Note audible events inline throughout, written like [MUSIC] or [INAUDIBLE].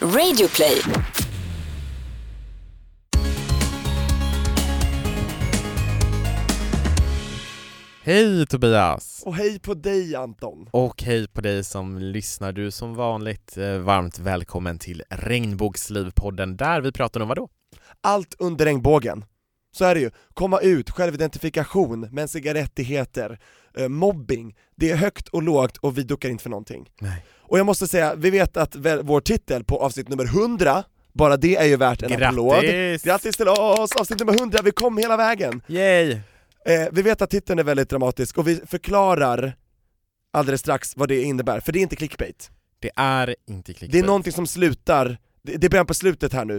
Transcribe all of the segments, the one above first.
Radioplay. Hej Tobias! Och hej på dig Anton! Och hej på dig som lyssnar. Du som vanligt eh, varmt välkommen till Regnbågslivpodden där vi pratar om vad då? Allt under regnbågen. Så är det ju. Komma ut, självidentifikation, mänskliga rättigheter, eh, mobbing. Det är högt och lågt och vi duckar inte för någonting. Nej. Och jag måste säga, vi vet att vår titel på avsnitt nummer 100, bara det är ju värt en applåd. Grattis! Grattis till oss! Avsnitt nummer 100, vi kom hela vägen! Yay! Eh, vi vet att titeln är väldigt dramatisk och vi förklarar alldeles strax vad det innebär, för det är inte clickbait. Det är inte clickbait. Det är någonting som slutar, det, det är början på slutet här nu,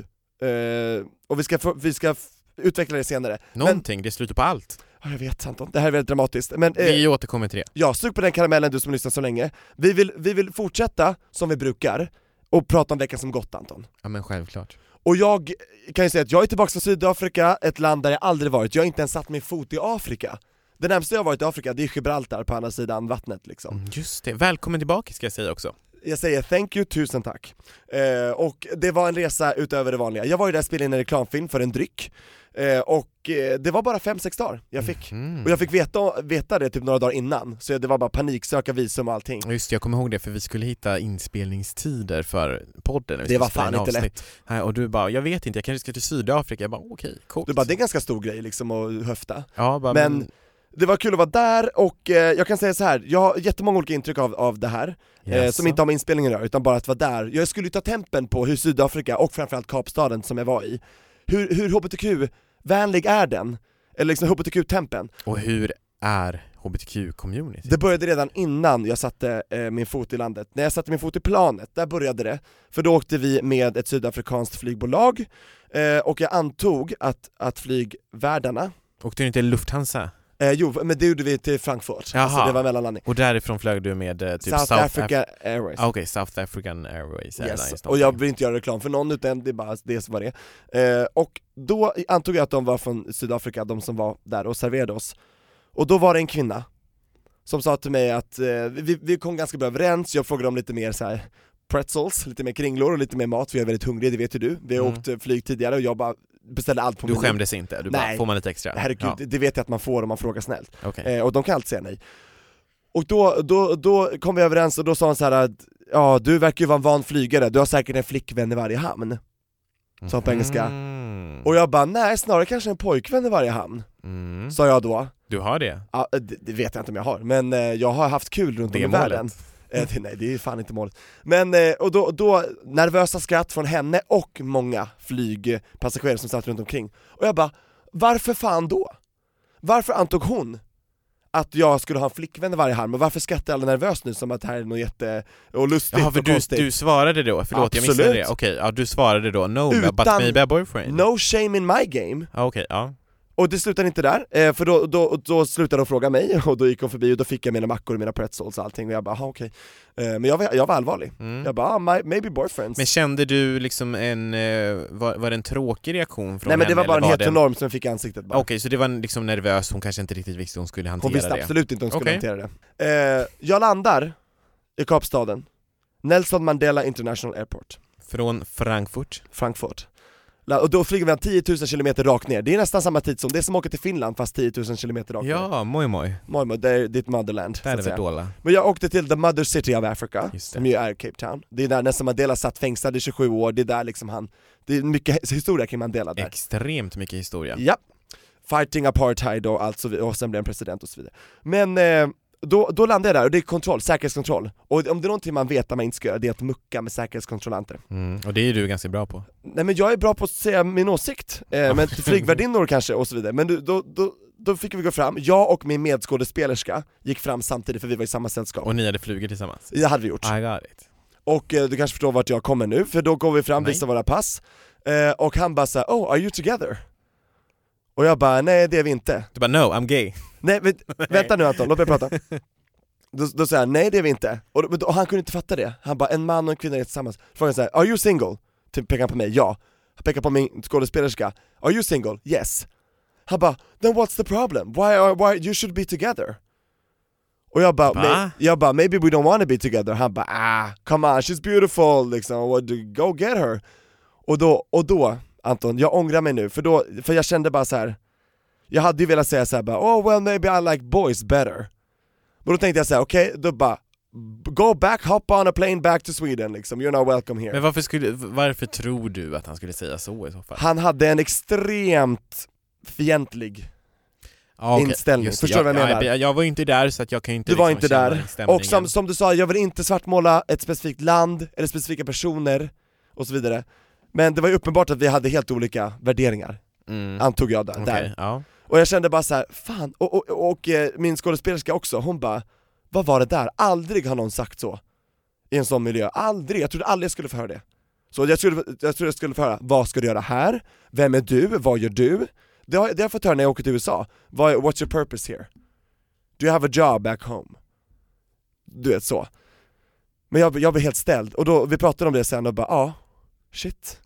eh, och vi ska, vi ska utveckla det senare. Någonting, det slutar på allt. Ja, jag vet Anton, det här är väldigt dramatiskt. Men eh, Vi återkommer till det. ja, sug på den karamellen du som lyssnar så länge. Vi vill, vi vill fortsätta som vi brukar, och prata om veckan som gått Anton. Ja men självklart. Och jag kan ju säga att jag är tillbaka från Sydafrika, ett land där jag aldrig varit, jag har inte ens satt min fot i Afrika. Det närmaste jag varit i Afrika, det är Gibraltar på andra sidan vattnet liksom. Mm, Just det, välkommen tillbaka ska jag säga också. Jag säger thank you, tusen tack. Eh, och det var en resa utöver det vanliga. Jag var ju där och spelade in en reklamfilm för en dryck, eh, och eh, det var bara 5-6 dagar jag fick. Mm. Och jag fick veta, veta det typ några dagar innan, så det var bara paniksöka visum och allting. Just jag kommer ihåg det för vi skulle hitta inspelningstider för podden. Det var fan in inte. Nej, och du bara, jag vet inte, jag kanske ska till Sydafrika. Jag bara, okej, coolt. Du bara, det är en ganska stor grej liksom att höfta. ja, bara, men- men... Det var kul att vara där, och eh, jag kan säga så här. jag har jättemånga olika intryck av, av det här, eh, Jaså? som inte har med inspelningen att göra, utan bara att vara där. Jag skulle ju ta tempen på hur Sydafrika, och framförallt Kapstaden som jag var i, hur, hur hbtq-vänlig är den? Eller liksom hbtq-tempen? Och hur är hbtq-community? Det började redan innan jag satte eh, min fot i landet. När jag satte min fot i planet, där började det. För då åkte vi med ett sydafrikanskt flygbolag, eh, och jag antog att, att flygvärdarna Åkte du inte Lufthansa? Eh, Jo, men det gjorde vi till Frankfurt, Jaha. alltså det var mellanlandning. Och därifrån flög du med eh, typ South, Africa Airways. Ah, Okej, South African Airways Airlines Yes. Och jag vill inte göra reklam för någon utan det är bara det som var det. Eh, och då antog jag att de var från Sydafrika, de som var där och serverade oss. Och då var det en kvinna som sa till mig att eh, vi, vi kom ganska bra överens, jag frågade om lite mer så här pretzels, lite mer kringlor och lite mer mat för jag är väldigt hungrig, det vet ju du. Vi har Mm. åkt eh, flyg tidigare och jag bara beställde allt på Du menyn. skämdes inte? Du bara, Nej. får man lite extra? Herregud, Ja, det- vet jag att man får om man frågar snällt. okej. Eh, och de kan alltid säga nej. Och då, då, då kom vi överens och då sa hon så här att ja du verkar ju vara en van flygare, du har säkert en flickvän i varje hamn. sa på engelska. Mm. Och jag bara nej, snarare kanske en pojkvän i varje hamn, Mm. sa jag då. Du har det? Ja, det, det vet jag inte om jag har, men eh, jag har haft kul runt om i världen. Eh, det, nej, det är fan inte målet. Men, eh, och då, då, nervösa skratt från henne och många flygpassagerare som satt runt omkring. Och jag bara, varför fan då? Varför antog hon att jag skulle ha en flickvän i varje hamn, och varför skrattar alla nervöst nu som att det här är något jätte... och lustigt Jaha, för och du, konstigt? du svarade då? Förlåt, jag missade Absolut. det. Okej, ja du svarade då 'No, but Utan- maybe a boyfriend' No shame in my game, Ja, Okej, ja. Och det slutade inte där, eh, för då, då, då slutade de fråga mig, [LAUGHS] och då gick hon förbi och då fick jag mina mackor och mina pretzels och allting, och jag bara, "Aha, okej. Eh, Men jag var, jag var allvarlig. Mm. Jag bara, ah, my, maybe boyfriends. Men kände du liksom en, eh, var, var det en tråkig reaktion från Nej men det henne, var bara en det heteronorm som jag fick i ansiktet bara. Okej, så det var liksom nervös, hon kanske inte riktigt visste hur hon skulle hantera Hon visste det? absolut inte hur hon skulle Okej. hantera det. Jag landar i Kapstaden, Nelson Mandela International Airport, Från Frankfurt? Frankfurt. Och då flyger vi 10 000 km rakt ner, det är nästan samma tid som det som åka till Finland fast 10 000 km rakt ner. Ja, moj moj. Mojmo, det är ditt motherland, Där är väl Dola. Men jag åkte till the mother city of Africa, det. som ju är Cape Town. Det är där Nelson Mandela satt fängslad i 27 år, det är där liksom han, det är mycket historia kring Mandela där. Extremt mycket historia. Ja. Fighting apartheid och allt så och sen blev han president och så vidare. Men eh, då, då landade jag där och det är kontroll, säkerhetskontroll. Och om det är någonting man vet att man inte ska göra, det är att mucka med säkerhetskontrollanter. Mm. Och det är du ganska bra på. Nej men jag är bra på att säga min åsikt, eh, men till [LAUGHS] flygvärdinnor kanske och så vidare. Men du- då, då, då fick vi gå fram, jag och min medskådespelerska gick fram samtidigt för vi var i samma sällskap. Och ni hade flugit tillsammans? Det hade vi gjort. I got it. Och eh, du kanske förstår vart jag kommer nu, för då går vi fram, Nej. visar våra pass, eh, och han bara såhär 'Oh, are you together?' Och jag bara 'Nej det är vi inte' Du bara 'No, I'm gay' Nej, men, [LAUGHS] vänta nu Anton, låt mig prata. Då, då säger han, nej det är vi inte. Och, och han kunde inte fatta det. Han bara, en man och en kvinna är tillsammans. Frågan så här, are you single? Typ pekar han på mig, ja. Han pekar på min skådespelerska, are you single? Yes. Han bara, then what's the problem? Why, are, why you should be together? Och jag bara? "May- jag bara 'maybe we don't wanna be together' Han bara 'ah, come on, she's beautiful' liksom, go get her' Och då, och då Anton, jag ångrar mig nu, för då, för jag kände bara så här. Jag hade ju velat säga såhär bara 'oh well maybe I like boys better' Men då tänkte jag såhär, okej, då bara Go back, hop on a plane back to Sweden liksom, you're not welcome here Men varför, skulle, varför tror du att han skulle säga så i så fall? Han hade en extremt fientlig Ja, okej. inställning. Just Förstår du vad jag ja, menar? Jag, jag var ju inte där så att jag kan ju inte Du var liksom inte känna där, och som, som du sa, jag vill inte svartmåla ett specifikt land eller specifika personer och så vidare Men det var ju uppenbart att vi hade helt olika värderingar, mm. antog jag där, där. ja. Och jag kände bara så här, fan, och, och, och, och eh, min skådespelerska också, hon bara Vad var det där? Aldrig har någon sagt så I en sån miljö, aldrig, jag trodde aldrig jag skulle få höra det Så jag trodde jag, trodde jag skulle få höra, vad ska du göra här? Vem är du? Vad gör du? Det har, det har jag fått höra när jag åker till USA, vad, what's your purpose here? Do you have a job back home? Du vet så Men jag, jag blev helt ställd, och då, vi pratade om det sen och bara ja, shit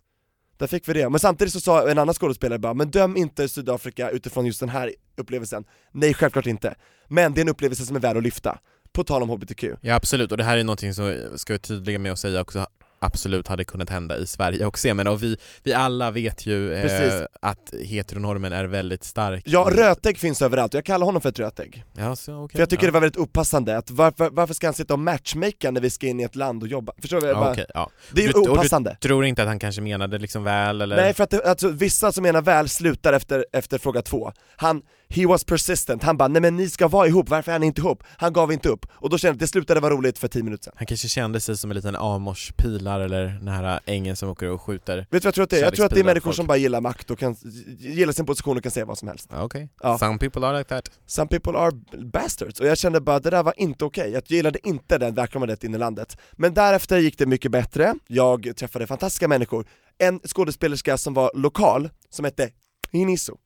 där fick vi det, men samtidigt så sa en annan skådespelare bara 'Men döm inte Sydafrika utifrån just den här upplevelsen' Nej självklart inte, men det är en upplevelse som är värd att lyfta, på tal om HBTQ Ja absolut, och det här är någonting som jag ska vara tydliga med att säga också absolut hade kunnat hända i Sverige också, jag menar, och vi, vi alla vet ju eh, att heteronormen är väldigt stark Ja, rötägg finns överallt, jag kallar honom för ett rötägg Ja, så, okej. För jag tycker ja. det var väldigt opassande, att varför, varför ska han sitta och matchmaka när vi ska in i ett land och jobba? Förstår du? ja, bara, okej, ja. Det är ju och du- opassande Tror inte att han kanske menade liksom väl eller? Nej för att det, alltså, vissa som menar väl slutar efter, efter fråga två Han, he was persistent, han bara 'Nej men ni ska vara ihop, varför är ni inte ihop?' Han gav inte upp, och då kände jag att det slutade vara roligt för 10 minuter sedan. Han kanske kände sig som en liten Amors-pilar eller den här ängen som åker och skjuter Vet du vad jag tror att det är? Jag tror att det är människor folk. som bara gillar makt och kan, gillar sin position och kan säga vad som helst. Ja, Okej, Ja. some people are like that. Some people are bastards, och jag kände bara det där var inte okej, jag gillade inte den välkomnandet in i landet. Men därefter gick det mycket bättre, jag träffade fantastiska människor. En skådespelerska som var lokal, som hette Hiniso,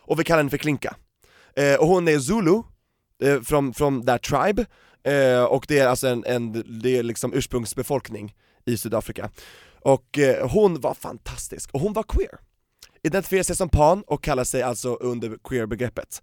och vi kallar henne för Klinka eh, Och hon är zulu, eh, from, from that tribe, eh, och det är alltså en, en det är liksom ursprungsbefolkning i Sydafrika Och eh, hon var fantastisk, och hon var queer Identifierar sig som pan och kallar sig alltså under queer-begreppet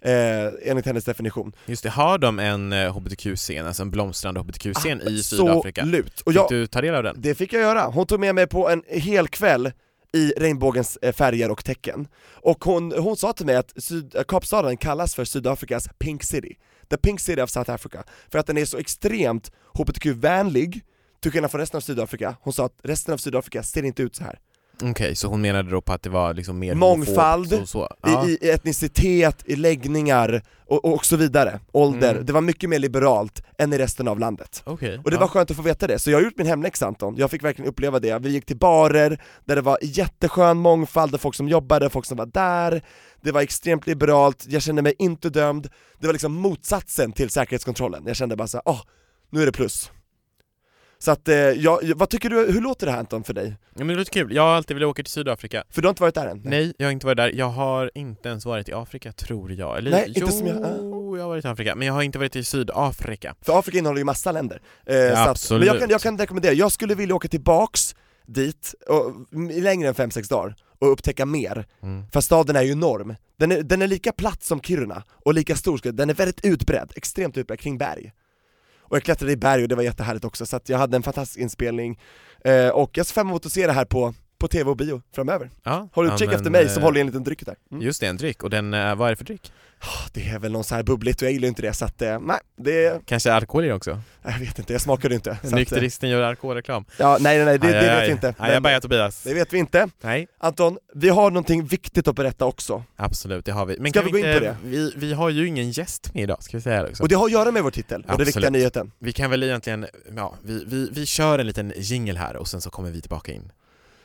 eh, enligt hennes definition. Just det, har de en eh, hbtq-scen, alltså en blomstrande hbtq-scen i Sydafrika? Absolut! Och Fick jag, du ta del av den? det fick jag göra, hon tog med mig på en hel kväll i regnbågens eh, färger och tecken. Och hon, hon sa till mig att Syd, Kapstaden kallas för Sydafrikas Pink City, the Pink City of South Africa, för att den är så extremt hbtq-vänlig, till skillnad från resten av Sydafrika. Hon sa att resten av Sydafrika ser inte ut så här. Okej, så hon menade då på att det var liksom mer Mångfald, och så? Ja. I, i etnicitet, i läggningar och, och så vidare, ålder. Mm. Det var mycket mer liberalt än i resten av landet. Okej, Och det ja. var skönt att få veta det, så jag har gjort min hemläxa Anton, jag fick verkligen uppleva det. Vi gick till barer, där det var jätteskön mångfald, av folk som jobbade, folk som var där, det var extremt liberalt, jag kände mig inte dömd, det var liksom motsatsen till säkerhetskontrollen. Jag kände bara såhär, åh, nu är det plus. Så att, eh, jag, vad tycker du, hur låter det här Anton för dig? Ja, men det låter kul, jag har alltid velat åka till Sydafrika För du har inte varit där än? Nej, jag har inte varit där, jag har inte ens varit i Afrika tror jag, eller Nej, inte jo, som jag- jag har varit i Afrika, men jag har inte varit i Sydafrika För Afrika innehåller ju massa länder. Eh, så att, absolut. men jag kan, jag kan rekommendera, jag skulle vilja åka tillbaks dit, och, längre än 5-6 dagar, och upptäcka mer. mm. För staden är ju enorm. Den är, den är lika platt som Kiruna, och lika stor, den är väldigt utbredd, extremt utbredd kring berg. Och jag klättrade i berg och det var jättehärligt också, så att jag hade en fantastisk inspelning, eh, och jag ser fram emot att se det här på, på tv och bio framöver. ja, Håll utkik efter mig som eh, håller i en liten dryck där. Mm. Just det, en dryck, och den, eh, vad är det för dryck? Det är väl någon så här bubbligt och jag gillar inte det, så att, eh, nej, det, Kanske alkohol i det också? jag vet inte, jag smakade inte. Nykteristen gör alkoholreklam ja, nej nej nej, det, Aj, det vet aj. vi inte. Nej, jag bara Tobias Det vet vi inte. Nej, Anton, vi har någonting viktigt att berätta också. absolut, det har vi Men Ska kan vi gå in på det? Vi, vi har ju ingen gäst med idag, ska vi säga det också? Och det har att göra med vår titel, och den viktiga nyheten. Vi kan väl egentligen, ja, vi, vi, vi kör en liten jingle här och sen så kommer vi tillbaka in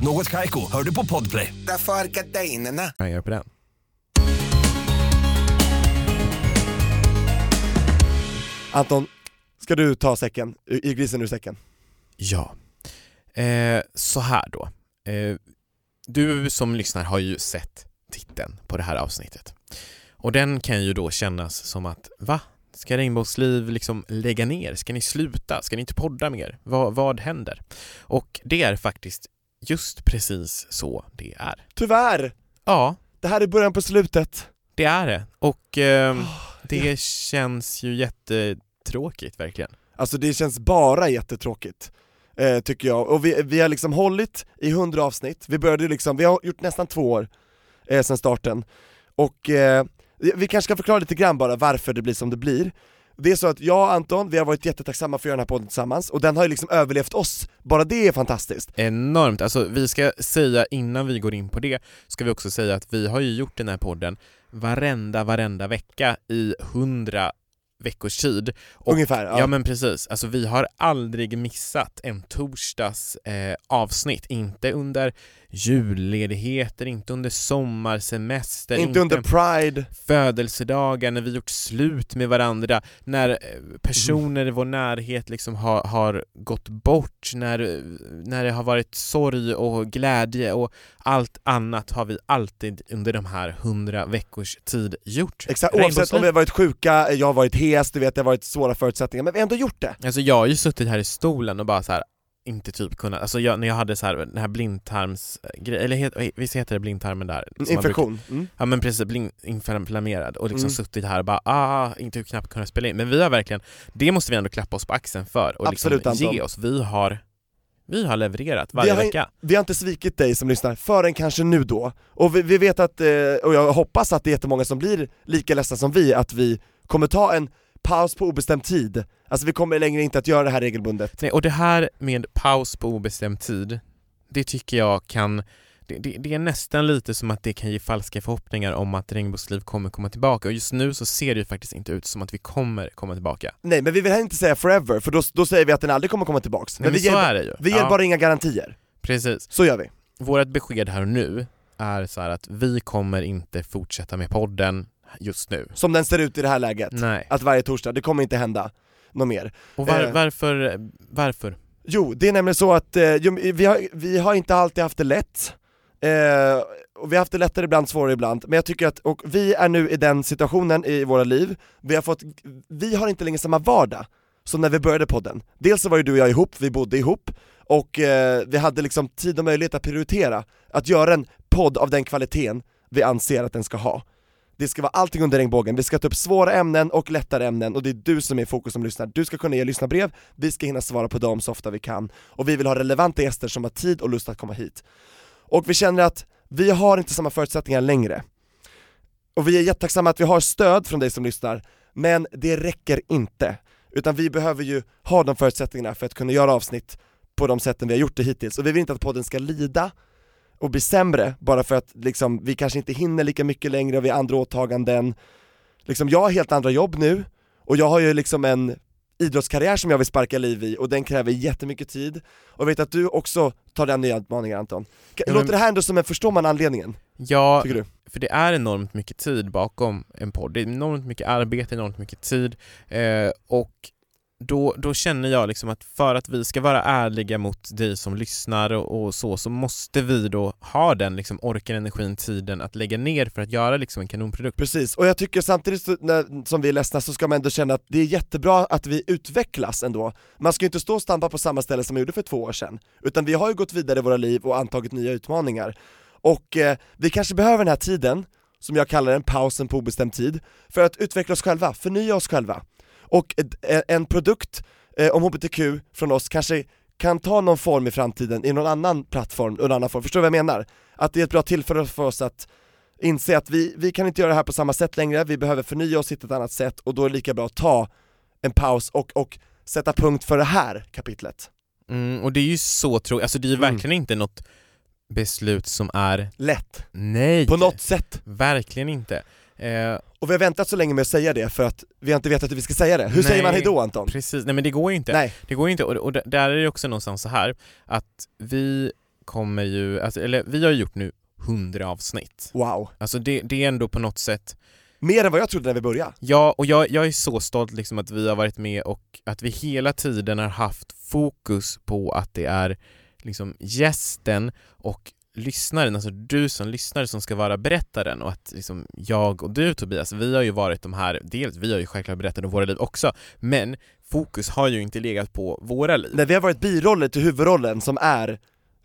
Något Kaiko, hör du på Podplay. Därför är gardinerna. Jag göra på den? Anton, ska du ta säcken, i grisen ur säcken? Ja. Eh, så här då. Eh, du som lyssnar har ju sett titeln på det här avsnittet. Och den kan ju då kännas som att, va? Ska Regnbågsliv liksom lägga ner? Ska ni sluta? Ska ni inte podda mer? vad, vad händer? Och det är faktiskt just precis så det är. Tyvärr! Ja, Det här är början på slutet. det är det. Och eh, det känns ju jättetråkigt verkligen. Alltså det känns bara jättetråkigt, eh, tycker jag. Och vi, vi har liksom hållit i 100 avsnitt, vi började liksom, vi har gjort nästan två år eh, sedan starten. Och eh, vi kanske ska förklara lite grann bara varför det blir som det blir. Det är så att jag och Anton, vi har varit jättetacksamma för att göra den här podden tillsammans, och den har ju liksom överlevt oss, bara det är fantastiskt. Enormt, alltså vi ska säga innan vi går in på det, ska vi också säga att vi har ju gjort den här podden varenda, varenda vecka i hundra veckors tid. Och, Ungefär, Ja. ja. men precis, alltså vi har aldrig missat en torsdags eh, avsnitt, inte under julledigheter, inte under sommarsemester, Inte under Pride, födelsedagar, när vi gjort slut med varandra, när eh, personer i vår närhet liksom har, har gått bort, när, eh, när det har varit sorg och glädje och allt annat har vi alltid under de här hundra veckors tid gjort. exakt, oavsett om vi har varit sjuka, jag har varit hes, du vet det har varit svåra förutsättningar, men vi har ändå gjort det. Alltså jag har ju suttit här i stolen och bara så här inte typ kunnat, alltså jag, när jag hade så här, den här blindtarmsgrejen, eller het, visst heter det blindtarmen där? man brukar- Infektion. Mm. Ja men precis, bli inflammerad och liksom Mm. suttit här och bara ah, inte knappt kunnat spela in. Men vi har verkligen, det måste vi ändå klappa oss på axeln för och Absolut, liksom Anton. ge oss. Vi har, vi har levererat varje Vi har- vecka. Vi har inte svikit dig som lyssnar, förrän kanske nu då. Och vi, vi vet att, eh, och jag hoppas att det är jättemånga som blir lika ledsna som vi, att vi kommer ta en paus på obestämd tid. Alltså vi kommer längre inte att göra det här regelbundet. Nej, och det här med paus på obestämd tid, det tycker jag kan det, det, det är nästan lite som att det kan ge falska förhoppningar om att Regnbågsliv kommer komma tillbaka och just nu så ser det ju faktiskt inte ut som att vi kommer komma tillbaka. Nej men vi vill heller inte säga forever, för då, då säger vi att den aldrig kommer komma tillbaks. Men, vi, så ger, är det ju. vi ger Ja, bara inga garantier. Precis. Så gör vi. Vårt besked här och nu är så att vi kommer inte fortsätta med podden just nu. Som den ser ut i det här läget. Nej. Att varje torsdag, det kommer inte hända något mer. Och var, Eh. varför, varför? Jo, det är nämligen så att eh, vi, har, vi har inte alltid haft det lätt, eh, och vi har haft det lättare ibland, svårare ibland, men jag tycker att, och vi är nu i den situationen i våra liv, vi har fått, vi har inte längre samma vardag som när vi började podden. Dels så var ju du och jag ihop, vi bodde ihop, och eh, vi hade liksom tid och möjlighet att prioritera, att göra en podd av den kvaliteten vi anser att den ska ha. Det ska vara allting under regnbågen, vi ska ta upp svåra ämnen och lättare ämnen och det är du som är i fokus som lyssnar. Du ska kunna ge lyssnarbrev, vi ska hinna svara på dem så ofta vi kan och vi vill ha relevanta gäster som har tid och lust att komma hit. Och vi känner att vi har inte samma förutsättningar längre. Och vi är jättetacksamma att vi har stöd från dig som lyssnar, men det räcker inte. Utan vi behöver ju ha de förutsättningarna för att kunna göra avsnitt på de sätten vi har gjort det hittills. Och vi vill inte att podden ska lida och bli sämre bara för att liksom, vi kanske inte hinner lika mycket längre och vi har andra åtaganden. Liksom, jag har helt andra jobb nu, och jag har ju liksom en idrottskarriär som jag vill sparka liv i och den kräver jättemycket tid. Och jag vet att du också tar den nya utmaningen Anton. Låter det här ändå som en, förstår man anledningen? Ja, för det är enormt mycket tid bakom en podd. Det är enormt mycket arbete, enormt mycket tid eh, och då, då känner jag liksom att för att vi ska vara ärliga mot dig som lyssnar och, och så, så måste vi då ha den liksom orken, energin, tiden att lägga ner för att göra liksom en kanonprodukt. Precis, och jag tycker samtidigt så, när, som vi är ledsna så ska man ändå känna att det är jättebra att vi utvecklas ändå. Man ska ju inte stå och stampa på samma ställe som man gjorde för två år sedan, utan vi har ju gått vidare i våra liv och antagit nya utmaningar. Och eh, vi kanske behöver den här tiden, som jag kallar den, pausen på obestämd tid, för att utveckla oss själva, förnya oss själva. Och eh, en produkt eh, om HBTQ från oss kanske kan ta någon form i framtiden i någon annan plattform, någon annan form, förstår du vad jag menar? Att det är ett bra tillfälle för oss att inse att vi, vi kan inte göra det här på samma sätt längre, vi behöver förnya oss, hitta ett annat sätt och då är det lika bra att ta en paus och, och sätta punkt för det här kapitlet. Mm, och det är ju så tråkigt, alltså det är ju Mm. verkligen inte något beslut som är Lätt, nej, på något sätt. verkligen inte. Eh, Och vi har väntat så länge med att säga det för att vi har inte vetat hur vi ska säga det. Hur säger Nej. man hejdå Anton? precis, nej men det går ju inte. Nej, Det går ju inte, och, och där är det också någonstans så här att vi kommer ju, alltså, eller vi har ju gjort nu 100 avsnitt. wow. Alltså det, det är ändå på något sätt Mer än vad jag trodde när vi började. Ja, och jag, jag är så stolt liksom att vi har varit med och att vi hela tiden har haft fokus på att det är liksom gästen och lyssnaren, alltså du som lyssnare som ska vara berättaren och att liksom jag och du Tobias, vi har ju varit de här, dels vi har ju självklart berättat om våra liv också, men fokus har ju inte legat på våra liv. När vi har varit biroller till huvudrollen som är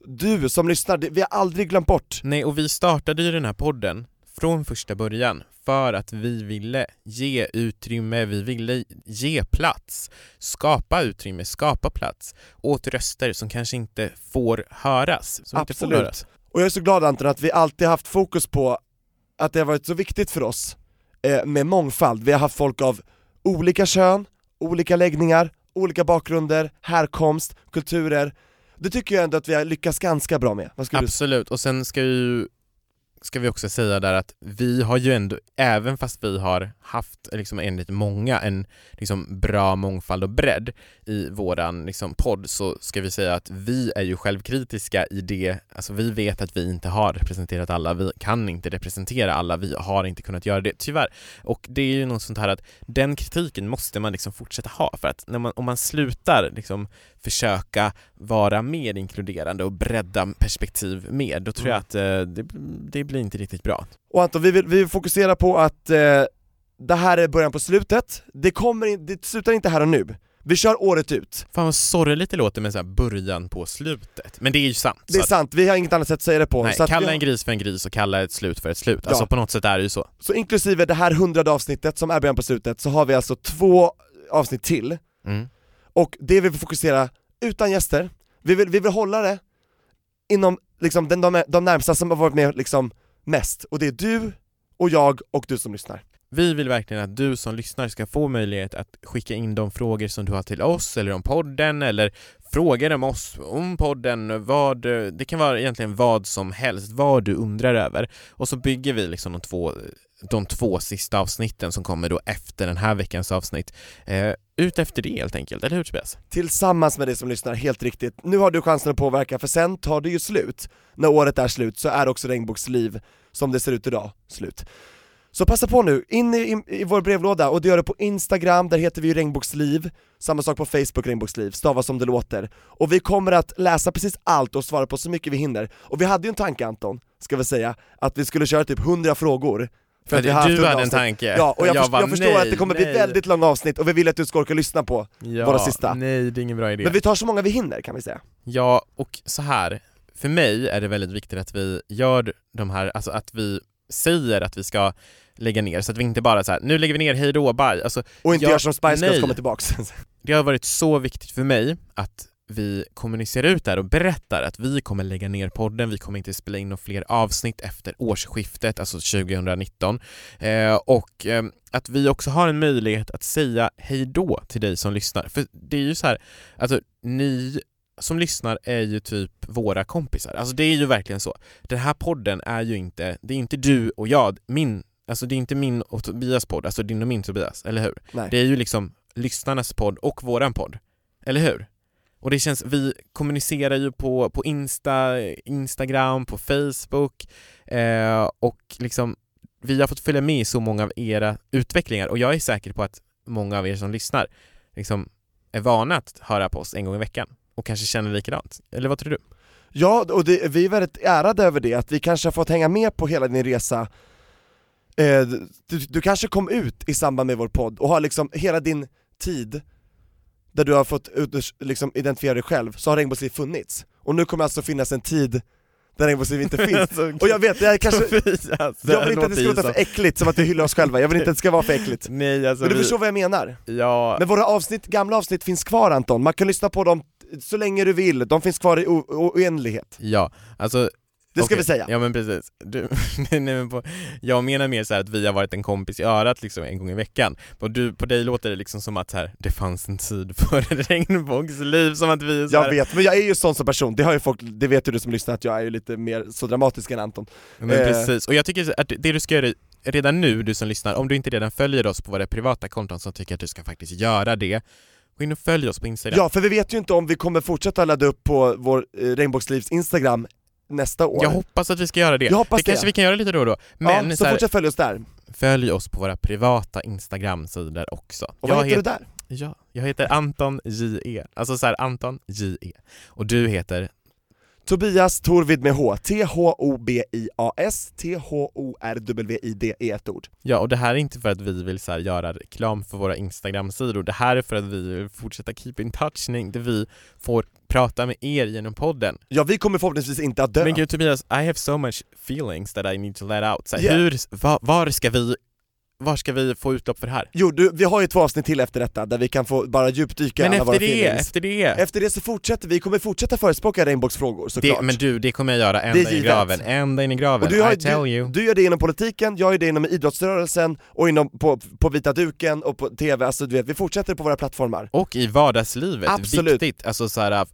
du som lyssnar, vi har aldrig glömt bort. Nej, och vi startade ju den här podden från första början för att vi ville ge utrymme, vi ville ge plats, skapa utrymme, skapa plats åt röster som kanske inte får höras, som inte får Absolut. höras. Och jag är så glad Anton att vi alltid haft fokus på att det har varit så viktigt för oss eh, med mångfald. Vi har haft folk av olika kön, olika läggningar, olika bakgrunder, härkomst, kulturer. Det tycker jag ändå att vi har lyckats ganska bra med. Vad skulle du Absolut, och sen ska ju ska vi också säga där att vi har ju ändå, även fast vi har haft liksom enligt många en liksom bra mångfald och bredd i våran liksom podd så ska vi säga att vi är ju självkritiska i det, alltså vi vet att vi inte har representerat alla, vi kan inte representera alla, vi har inte kunnat göra det, tyvärr. Och det är ju något sånt här att den kritiken måste man liksom fortsätta ha för att när man, om man slutar liksom försöka vara mer inkluderande och bredda perspektiv mer, då tror jag Mm. att eh, det, det blir inte riktigt bra. Och Anton, vi vill, vi vill fokusera på att eh, det här är början på slutet, det, kommer in, det slutar inte här och nu. Vi kör året ut. Fan vad sorgligt det låter med så början på slutet, men det är ju sant. Det är sant, vi har inget annat sätt att säga det på. Nej, vi kalla har, en gris för en gris och kalla ett slut för ett slut. Alltså Ja. på något sätt är det ju så. så inklusive det här hundrade avsnittet som är början på slutet, så har vi alltså två avsnitt till, Mm. och det vill vi fokusera utan gäster, vi vill, vi vill hålla det inom liksom, den, de, de närmsta som har varit med liksom, mest, och det är du, och jag, och du som lyssnar. Vi vill verkligen att du som lyssnar ska få möjlighet att skicka in de frågor som du har till oss eller om podden eller frågor om oss, om podden, vad, det kan vara egentligen vad som helst, vad du undrar över. Och så bygger vi liksom de två, de två sista avsnitten som kommer då efter den här veckans avsnitt, eh, ut efter det helt enkelt, eller hur Tobias? Tillsammans med dig som lyssnar, helt riktigt. Nu har du chansen att påverka, för sen tar det ju slut. När året är slut så är också Regnbågsliv, som det ser ut idag, slut. Så passa på nu, in i, i, i vår brevlåda, och det gör det på Instagram, där heter vi ju Regnbågsliv, samma sak på Facebook, Regnbågsliv, stava som det låter. Och vi kommer att läsa precis allt och svara på så mycket vi hinner. Och vi hade ju en tanke Anton, ska vi säga, att vi skulle köra typ 100 frågor. För att vi har haft du 100 hade en tanke. Ja, och jag, först, bara, jag förstår nej, att det kommer bli nej. väldigt långa avsnitt, och vi vill att du ska orka lyssna på. ja, våra sista. Nej, det är ingen bra idé. Men vi tar så många vi hinner kan vi säga. Ja, och så här. För mig är det väldigt viktigt att vi gör de här, alltså att vi säger att vi ska lägga ner, så att vi inte bara så här, nu lägger vi ner, hej då, bye. Alltså, Och inte Ja, gör som Spice Girls kommer tillbaks. [LAUGHS] det har varit så viktigt för mig att vi kommunicerar ut det här och berättar att vi kommer lägga ner podden, vi kommer inte spela in några fler avsnitt efter årsskiftet, alltså 2019. Eh, och eh, att vi också har en möjlighet att säga hej då till dig som lyssnar. För det är ju så här, alltså ni som lyssnar är ju typ våra kompisar. Alltså det är ju verkligen så. Den här podden är ju inte, det är inte du och jag, min, alltså det är inte min och Tobias podd, alltså din och min Tobias, eller hur? Nej. Det är ju liksom lyssnarnas podd och våran podd, eller hur? Och det känns, vi kommunicerar ju på, på Insta, Instagram, på Facebook eh, och liksom vi har fått följa med i så många av era utvecklingar och jag är säker på att många av er som lyssnar liksom är vana att höra på oss en gång i veckan och kanske känner likadant. Eller vad tror du? Ja, och det, vi är väldigt ärade över det, att vi kanske har fått hänga med på hela din resa eh, du, du kanske kom ut i samband med vår podd och har liksom hela din tid där du har fått ut, liksom identifiera dig själv, så har Regnbågsliv funnits. Och nu kommer alltså finnas en tid där Regnbågsliv inte [LAUGHS] finns. Och jag vet, jag kanske, Tobias, jag vill inte att det ska låta för äckligt, som att vi hyllar oss själva, jag vill inte att det ska vara för äckligt. [LAUGHS] Nej alltså Men du vi, förstår vad jag menar? ja, Men våra avsnitt, gamla avsnitt finns kvar Anton, man kan lyssna på dem så länge du vill, de finns kvar i oändlighet. ja, alltså Det ska Okej, vi säga. Ja men precis. Du, [LAUGHS] nej, men på, jag menar mer så att vi har varit en kompis i örat liksom en gång i veckan. På, du, på dig låter det liksom som att här, det fanns en tid för [LAUGHS] regnbågsliv, som att vi är så Jag här, vet, men jag är ju sån som person, det har ju folk, det vet ju du som lyssnar att jag är ju lite mer så dramatisk än Anton. Men eh, precis, och jag tycker att det du ska göra redan nu, du som lyssnar, om du inte redan följer oss på våra privata konton så tycker jag att du ska faktiskt göra det. Gå in och följ oss på Instagram. Ja, för vi vet ju inte om vi kommer fortsätta ladda upp på vår eh, Regnbågslivs Instagram nästa år. Jag hoppas att vi ska göra det. Jag hoppas det kanske det. vi kan göra lite då och då. Men ja, så så här, fortsätt följa oss där. följ oss på våra privata Instagram-sidor också. Och vad Jag heter du där? Ja, jag heter Anton J.E. Alltså så här Anton J.E. Och du heter? Tobias Torvid med H, T-H-O-B-I-A-S, T-H-O-R-W-I-D är ett ord. Ja, och det här är inte för att vi vill så göra reklam för våra Instagram-sidor. Det här är för att vi vill fortsätta keep in touch, där vi får prata med er genom podden. Ja, vi kommer förhoppningsvis inte att dö. Men gud Tobias, I have so much feelings that I need to let out. Så Yeah. hur, va, var ska vi var ska vi få utlopp för det här? Jo, du, vi har ju två avsnitt till efter detta där vi kan få bara djupdyka Men alla våra efter det, feelings. efter det, Efter det så fortsätter vi, kommer fortsätta förespråka Regnbågsfrågor det såklart. Men du, det kommer jag göra Det ända in i graven, ända in i graven, och du, har, I tell du, you. du gör det inom politiken, jag gör det inom idrottsrörelsen och inom, på, på vita duken och på TV, alltså du vet, vi fortsätter på våra plattformar. Och i vardagslivet, Absolut. viktigt, alltså så här,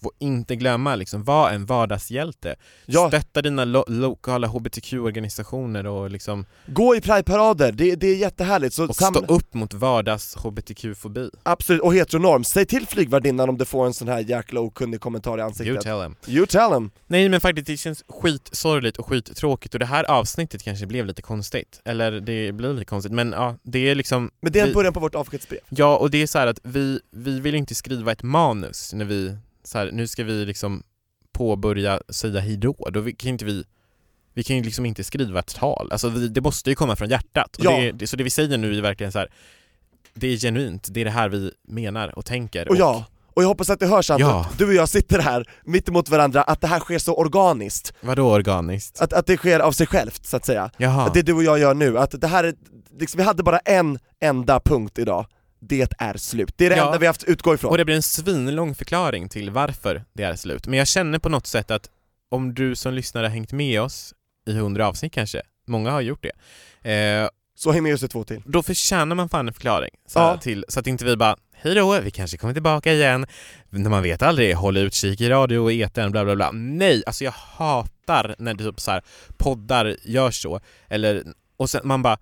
får inte glömma liksom, var en vardagshjälte. Ja, Stötta dina lo lokala hbtq-organisationer och liksom, gå i prideparader, det, det är jättehärligt. Så och stå upp mot vardags hbtq-fobi. Absolut, och heteronorm. Säg till flygvärdinnan om du får en sån här jäkla okunnig kommentar i ansiktet. You tell them. You tell them. Nej men faktiskt, det känns skitsorgligt och skittråkigt och det här avsnittet kanske blev lite konstigt. Eller det blir lite konstigt, men ja, det är liksom Men det är en början på vårt avskedsbrev. Ja, och det är så här att vi, vi vill inte skriva ett manus när vi, så här, nu ska vi liksom påbörja säga hejdå, då vi- kan inte vi vi kan ju liksom inte skriva ett tal, alltså vi, det måste ju komma från hjärtat. Och Ja. det, det, så det vi säger nu är verkligen så här. det är genuint, det är det här vi menar och tänker. Och ja, och jag hoppas att det hörs Anton, Ja. du och jag sitter här mitt emot varandra, att det här sker så organiskt. Vadå organiskt? Att, att det sker av sig självt så att säga. Jaha. Att det du och jag gör nu, att det här är, liksom, vi hade bara en enda punkt idag. Det är slut. Det är det Ja. enda vi har haft utgå ifrån. Och det blir en svinlång förklaring till varför det är slut. Men jag känner på något sätt att om du som lyssnare har hängt med oss i hundra avsnitt kanske, många har gjort det, eh, Så häng med oss i två till. då förtjänar man fan en förklaring. Så, Ja. till, så att inte vi bara, hej då, vi kanske kommer tillbaka igen. När man vet aldrig, håll utkik i radio och etern, bla bla bla. Nej, alltså jag hatar när typ så här, poddar gör så. Eller, och sen man bara,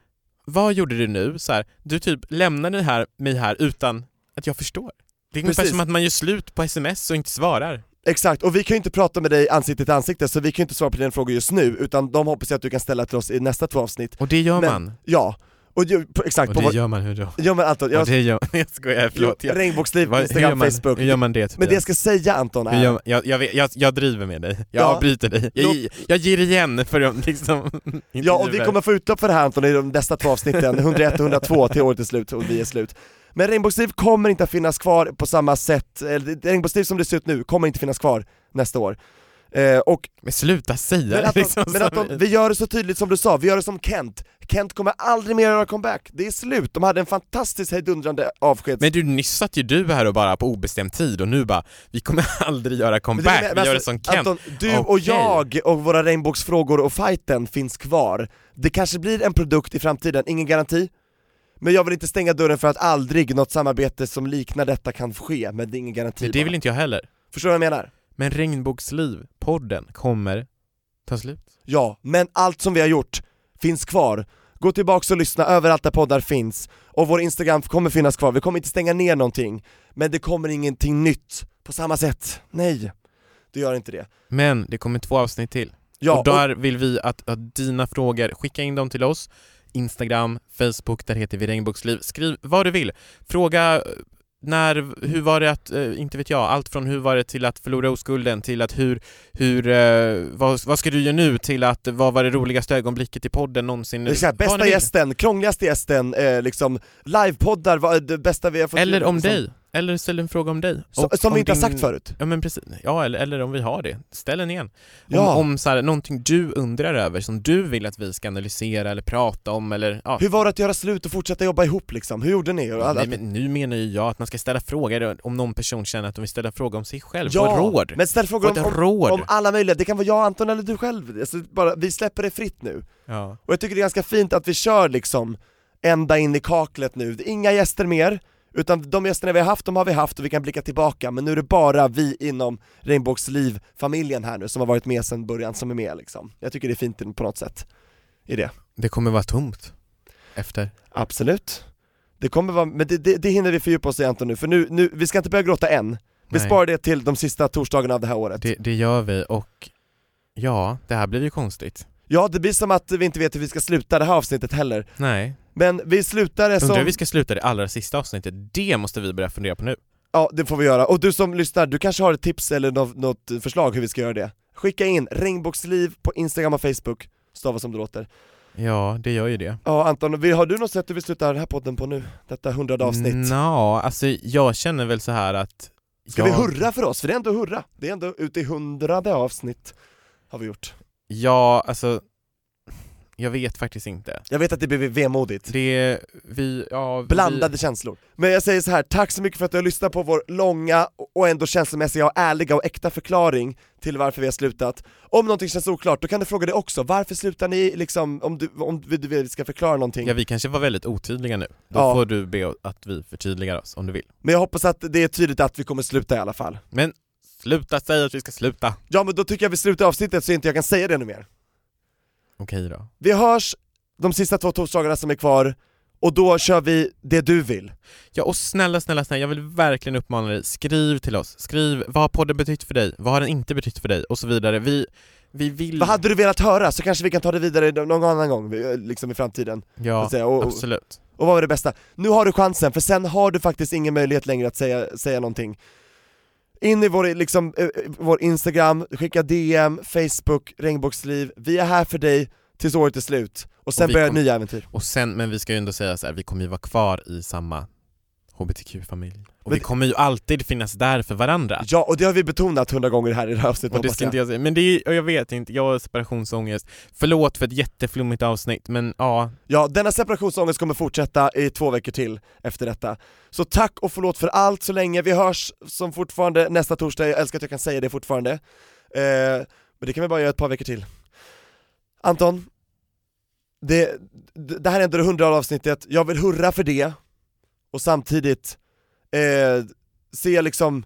vad gjorde du nu? Så här, du typ lämnade här, mig här utan att jag förstår. Det är ungefär Precis. som att man gör slut på sms och inte svarar. Exakt, och vi kan ju inte prata med dig ansikte till ansikte så vi kan ju inte svara på dina frågor just nu, utan de hoppas jag att du kan ställa till oss i nästa två avsnitt. Och det gör Men- man. Ja, och ju, på, exakt, Och på det vår, gör man hur då? ja men Anton, Och jag, det gör, [LAUGHS] jag skojar, förlåt. Jag, regnbågsliv, Instagram, man, Facebook. hur gör man det Men det jag ska säga Anton är, jag, jag, vet- jag, jag driver med dig, jag Ja. avbryter dig, jag, jag ger igen för de liksom [LAUGHS] ja och vi kommer få utlopp för det här Anton i de nästa två avsnitten, 101 och 102 till året är slut och vi är slut. Men regnbågsliv kommer inte att finnas kvar på samma sätt, eller regnbågsliv som det ser ut nu kommer inte finnas kvar nästa år. Eh, och Men sluta säga Men, det Anton, liksom men som- Anton, vi gör det så tydligt som du sa, vi gör det som Kent. Kent kommer aldrig mer göra comeback, det är slut. De hade en fantastisk hejdundrande avskeds... Men du, nyss satt ju du här och bara på obestämd tid och nu bara, vi kommer [LAUGHS] aldrig göra Men comeback, det- men vi gör det alltså, som Kent. Anton, du och Okej. jag och våra regnbågsfrågor och fighten finns kvar. Det kanske blir en produkt i framtiden, ingen garanti. Men jag vill inte stänga dörren för att aldrig något samarbete som liknar detta kan ske, men det är ingen garanti Men det bara. vill inte jag heller. Förstår du vad jag menar? Men Regnbågsliv, podden, kommer ta slut. Ja, men allt som vi har gjort finns kvar. Gå tillbaks och lyssna överallt där poddar finns, och vår Instagram kommer finnas kvar, vi kommer inte stänga ner någonting, men det kommer ingenting nytt på samma sätt. Nej, det gör inte det. Men det kommer två avsnitt till. Ja, och där vill vi att, att dina frågor, skicka in dem till oss. Instagram, Facebook, där heter vi Regnbågsliv. Skriv vad du vill. Fråga när, hur var det att, eh, inte vet jag, allt från hur var det till att förlora oskulden till att hur, hur, eh, vad, vad ska du göra nu till att vad var det roligaste ögonblicket i podden någonsin? det är så här, bästa gästen, krångligaste gästen, eh, liksom livepoddar, vad det bästa vi har fått Eller om liksom, dig. Eller ställ en fråga om dig. Som, Och som om vi inte har din- sagt förut. Ja men precis, ja eller, eller om vi har det, ställ den igen. Ja. Om, om så här, någonting du undrar över, som du vill att vi ska analysera eller prata om eller ja. Hur var det att göra slut och fortsätta jobba ihop liksom? Hur gjorde ni? Nej, men nu menar ju jag att man ska ställa frågor om någon person känner att de vill ställa frågor om sig själv, ja, få råd. men ställ frågor om, om, råd. om alla möjliga, det kan vara jag, Anton eller du själv, alltså, bara, vi släpper det fritt nu. Ja. Och jag tycker det är ganska fint att vi kör liksom ända in i kaklet nu, inga gäster mer, utan de gästerna vi har haft, de har vi haft och vi kan blicka tillbaka, men nu är det bara vi inom Regnbågsliv-familjen här nu som har varit med sedan början som är med liksom. Jag tycker det är fint på något sätt, i det. Det kommer vara tomt efter. Absolut. Det kommer vara, men det, det, det hinner vi fördjupa oss i Anton nu, för nu, nu, vi ska inte börja gråta än. Vi Nej. sparar det till de sista torsdagarna av det här året. Det, det gör vi och ja, det här blir ju konstigt. Ja, det blir som att vi inte vet hur vi ska sluta det här avsnittet heller. Nej. Men vi slutar det Undrar som... hur vi ska sluta det allra sista avsnittet, det måste vi börja fundera på nu. Ja, det får vi göra. Och du som lyssnar, du kanske har ett tips eller något, något förslag hur vi ska göra det? Skicka in regnbågsliv på Instagram och Facebook, stava som det låter. Ja, det gör ju det. Ja Anton, har du något sätt du vill sluta den här podden på nu? Detta hundrade avsnitt? Nå, alltså jag känner väl så här att... Ska jag, vi hurra för oss? För det är ändå hurra, det är ändå ute i hundrade avsnitt har vi gjort. Ja, alltså... Jag vet faktiskt inte. Jag vet att det blir vemodigt. Det, vi, ja... vi- Blandade känslor. Men jag säger så här, tack så mycket för att du har lyssnat på vår långa och ändå känslomässiga och ärliga och äkta förklaring till varför vi har slutat. Om någonting känns oklart, då kan du fråga det också. Varför slutar ni liksom, om du, om du vill vi ska förklara någonting? Ja, vi kanske var väldigt otydliga nu. Då Ja. får du be att vi förtydligar oss om du vill. Men jag hoppas att det är tydligt att vi kommer sluta i alla fall. Men sluta säga att vi ska sluta. Ja men då tycker jag vi slutar avsnittet så inte jag kan säga det nu mer. Okej då. Vi hörs de sista två torsdagarna som är kvar, och då kör vi det du vill. Ja och snälla, snälla, snälla, jag vill verkligen uppmana dig, skriv till oss. Skriv, vad har podden betytt för dig? Vad har den inte betytt för dig? Och så vidare. Vi, vi vill... Vad hade du velat höra? Så kanske vi kan ta det vidare någon annan gång, liksom i framtiden. Ja, och, absolut. och vad var det bästa? Nu har du chansen, för sen har du faktiskt ingen möjlighet längre att säga, säga någonting. In i vår, liksom, eh, vår Instagram, skicka DM, Facebook, regnbågsliv. Vi är här för dig tills året är slut. Och sen Och börjar kom- nya äventyr. Och sen, men vi ska ju ändå säga så här, vi kommer ju vara kvar i samma HBTQ-familj. Och Men- vi kommer ju alltid finnas där för varandra. Ja, och det har vi betonat hundra gånger här i det här avsnittet Och det ska jag. inte jag säga, men det är, och jag vet inte, jag har separationsångest. Förlåt för ett jätteflummigt avsnitt, men ja, Ja, denna separationsångest kommer fortsätta i två veckor till efter detta. Så tack och förlåt för allt så länge, vi hörs som fortfarande nästa torsdag, jag älskar att jag kan säga det fortfarande. Eh, men det kan vi bara göra ett par veckor till. Anton, det, det det här är ändå det hundrade avsnittet, jag vill hurra för det, och samtidigt eh, jag liksom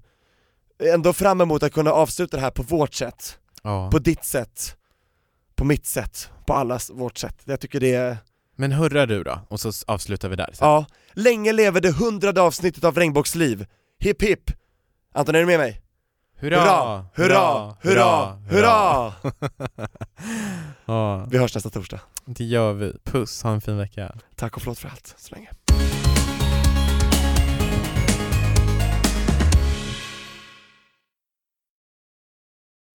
ändå fram emot att kunna avsluta det här på vårt sätt, ja. på ditt sätt, på mitt sätt, på allas vårt sätt. Jag tycker det är Men hurra du då, och så avslutar vi där. sen. Ja, länge lever det hundrade avsnittet av Regnbågsliv. Hipp hipp! Anton, är du med mig? Hurra! Hurra! Hurra! Hurra! [LAUGHS] Ja, Vi hörs nästa torsdag. det gör vi. Puss, ha en fin vecka. Tack och förlåt för allt, så länge.